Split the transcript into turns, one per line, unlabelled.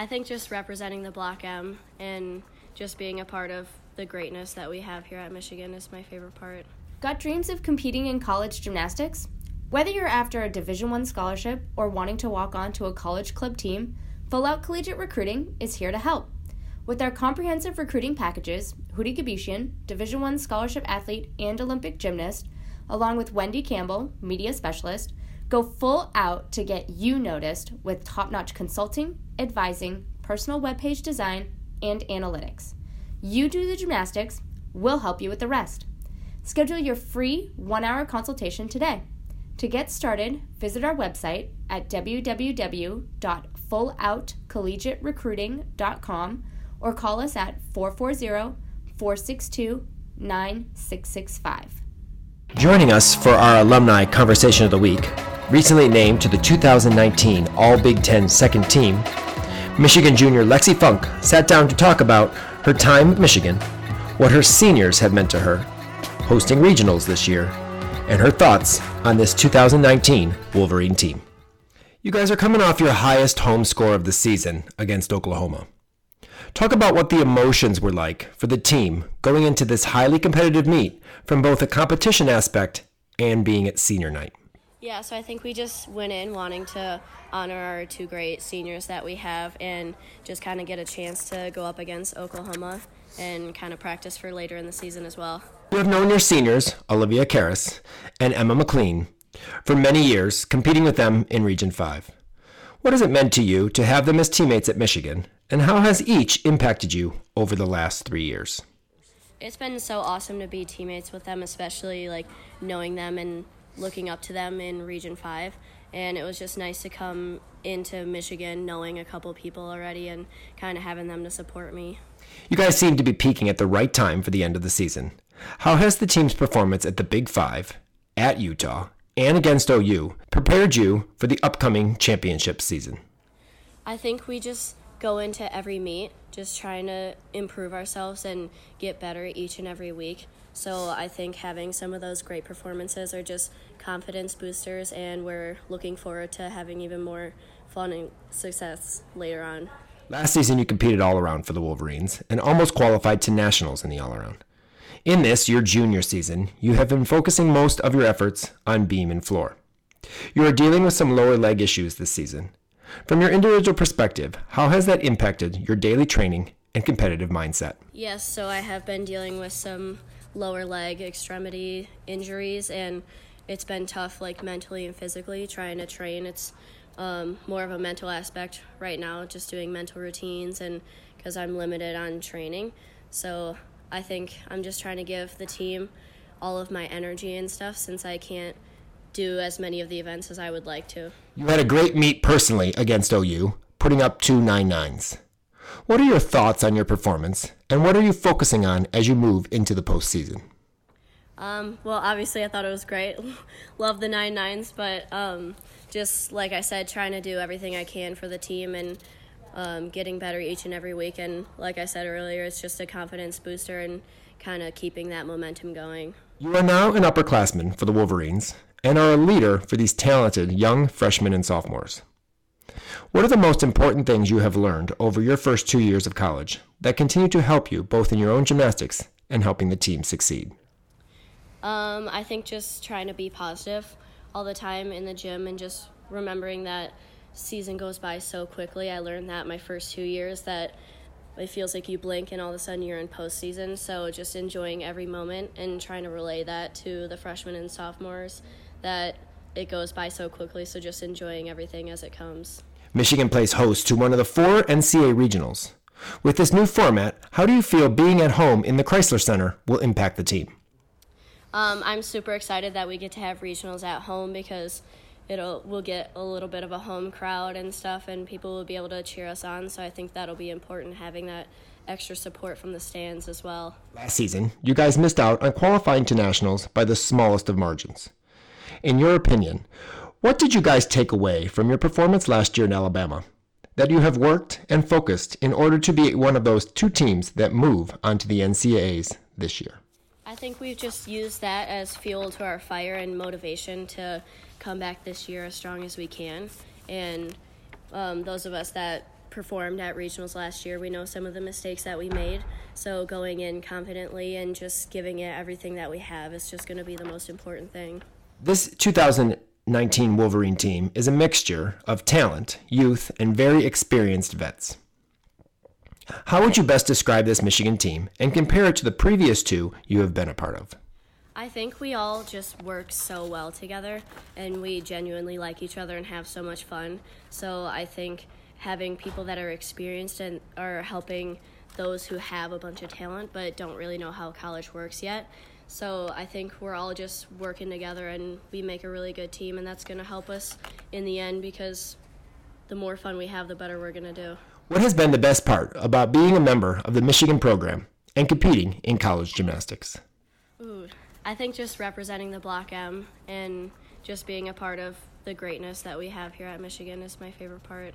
I think just representing the Block M and just being a part of the greatness that we have here at Michigan is my favorite part.
Got dreams of competing in college gymnastics? Whether you're after a Division 1 scholarship or wanting to walk on to a college club team, Full Out Collegiate Recruiting is here to help. With our comprehensive recruiting packages, Houry Gebeshian, Division 1 scholarship athlete and Olympic gymnast, along with Wendy Campbell, media specialist, go full out to get you noticed with top-notch consulting, advising, personal webpage design, and analytics. You do the gymnastics, we'll help you with the rest. Schedule your free one hour consultation today. To get started, visit our website at www.fulloutcollegiaterecruiting.com or call us at 440 462 9665.
Joining us for our alumni conversation of the week, recently named to the 2019 All Big Ten second team, Michigan junior Lexi Funk sat down to talk about her time at Michigan, what her seniors have meant to her, hosting regionals this year, and her thoughts on this 2019 Wolverine team. You guys are coming off your highest home score of the season against Oklahoma. Talk about what the emotions were like for the team going into this highly competitive meet from both a competition aspect and being at senior night.
Yeah, so I think we just went in wanting to honor our two great seniors that we have and just kind of get a chance to go up against Oklahoma and kind of practice for later in the season as well.
You have known your seniors, Olivia Karras and Emma McLean, for many years, competing with them in Region 5. What has it meant to you to have them as teammates at Michigan, and how has each impacted you over the last three years?
It's been so awesome to be teammates with them, especially like knowing them and looking up to them in Region 5. And it was just nice to come into Michigan knowing a couple people already and kind of having them to support me.
You guys seem to be peaking at the right time for the end of the season. How has the team's performance at the Big Five, at Utah, and against OU prepared you for the upcoming championship season?
I think we just go into every meet just trying to improve ourselves and get better each and every week. So I think having some of those great performances are just confidence boosters, and we're looking forward to having even more fun and success later on.
Last season, you competed all around for the Wolverines and almost qualified to nationals in the all around. In this, your junior season, you have been focusing most of your efforts on beam and floor. You are dealing with some lower leg issues this season. From your individual perspective, how has that impacted your daily training and competitive mindset?
Yes, so I have been dealing with some lower leg extremity injuries, and it's been tough, like mentally and physically, trying to train. It's um, more of a mental aspect right now, just doing mental routines, and because I'm limited on training. So I think I'm just trying to give the team all of my energy and stuff since I can't do as many of the events as I would like to.
You had a great meet personally against OU, putting up two nine nines. What are your thoughts on your performance, and what are you focusing on as you move into the postseason?
Um, well, obviously, I thought it was great. Love the nine nines, but um, just like I said, trying to do everything I can for the team and um, getting better each and every week. And like I said earlier, it's just a confidence booster and kind of keeping that momentum going.
You are now an upperclassman for the Wolverines and are a leader for these talented young freshmen and sophomores. What are the most important things you have learned over your first two years of college that continue to help you both in your own gymnastics and helping the team succeed?
Um, I think just trying to be positive all the time in the gym and just remembering that season goes by so quickly. I learned that my first two years that it feels like you blink and all of a sudden you're in postseason. So just enjoying every moment and trying to relay that to the freshmen and sophomores that it goes by so quickly. So just enjoying everything as it comes.
Michigan plays host to one of the four NCAA regionals. With this new format, how do you feel being at home in the Crisler Center will impact the team?
Um, I'm super excited that we get to have regionals at home because it'll we'll get a little bit of a home crowd and stuff, and people will be able to cheer us on. So I think that'll be important having that extra support from the stands as well.
Last season, you guys missed out on qualifying to nationals by the smallest of margins. In your opinion, what did you guys take away from your performance last year in Alabama that you have worked and focused in order to be one of those two teams that move onto the NCAAs this year?
I think we've just used that as fuel to our fire and motivation to come back this year as strong as we can. And um, those of us that performed at regionals last year. We know some of the mistakes that we made. So going in confidently and just giving it everything that we have is just going to be the most important thing.
This 2019 Wolverine team is a mixture of talent, youth, and very experienced vets. How would you best describe this Michigan team and compare it to the previous two you have been a part of?
I think we all just work so well together and we genuinely like each other and have so much fun. So I think having people that are experienced and are helping those who have a bunch of talent but don't really know how college works yet. So I think we're all just working together and we make a really good team and that's going to help us in the end because the more fun we have, the better we're going to do.
What has been the best part about being a member of the Michigan program and competing in college gymnastics?
Ooh, I think just representing the Block M and just being a part of the greatness that we have here at Michigan is my favorite part.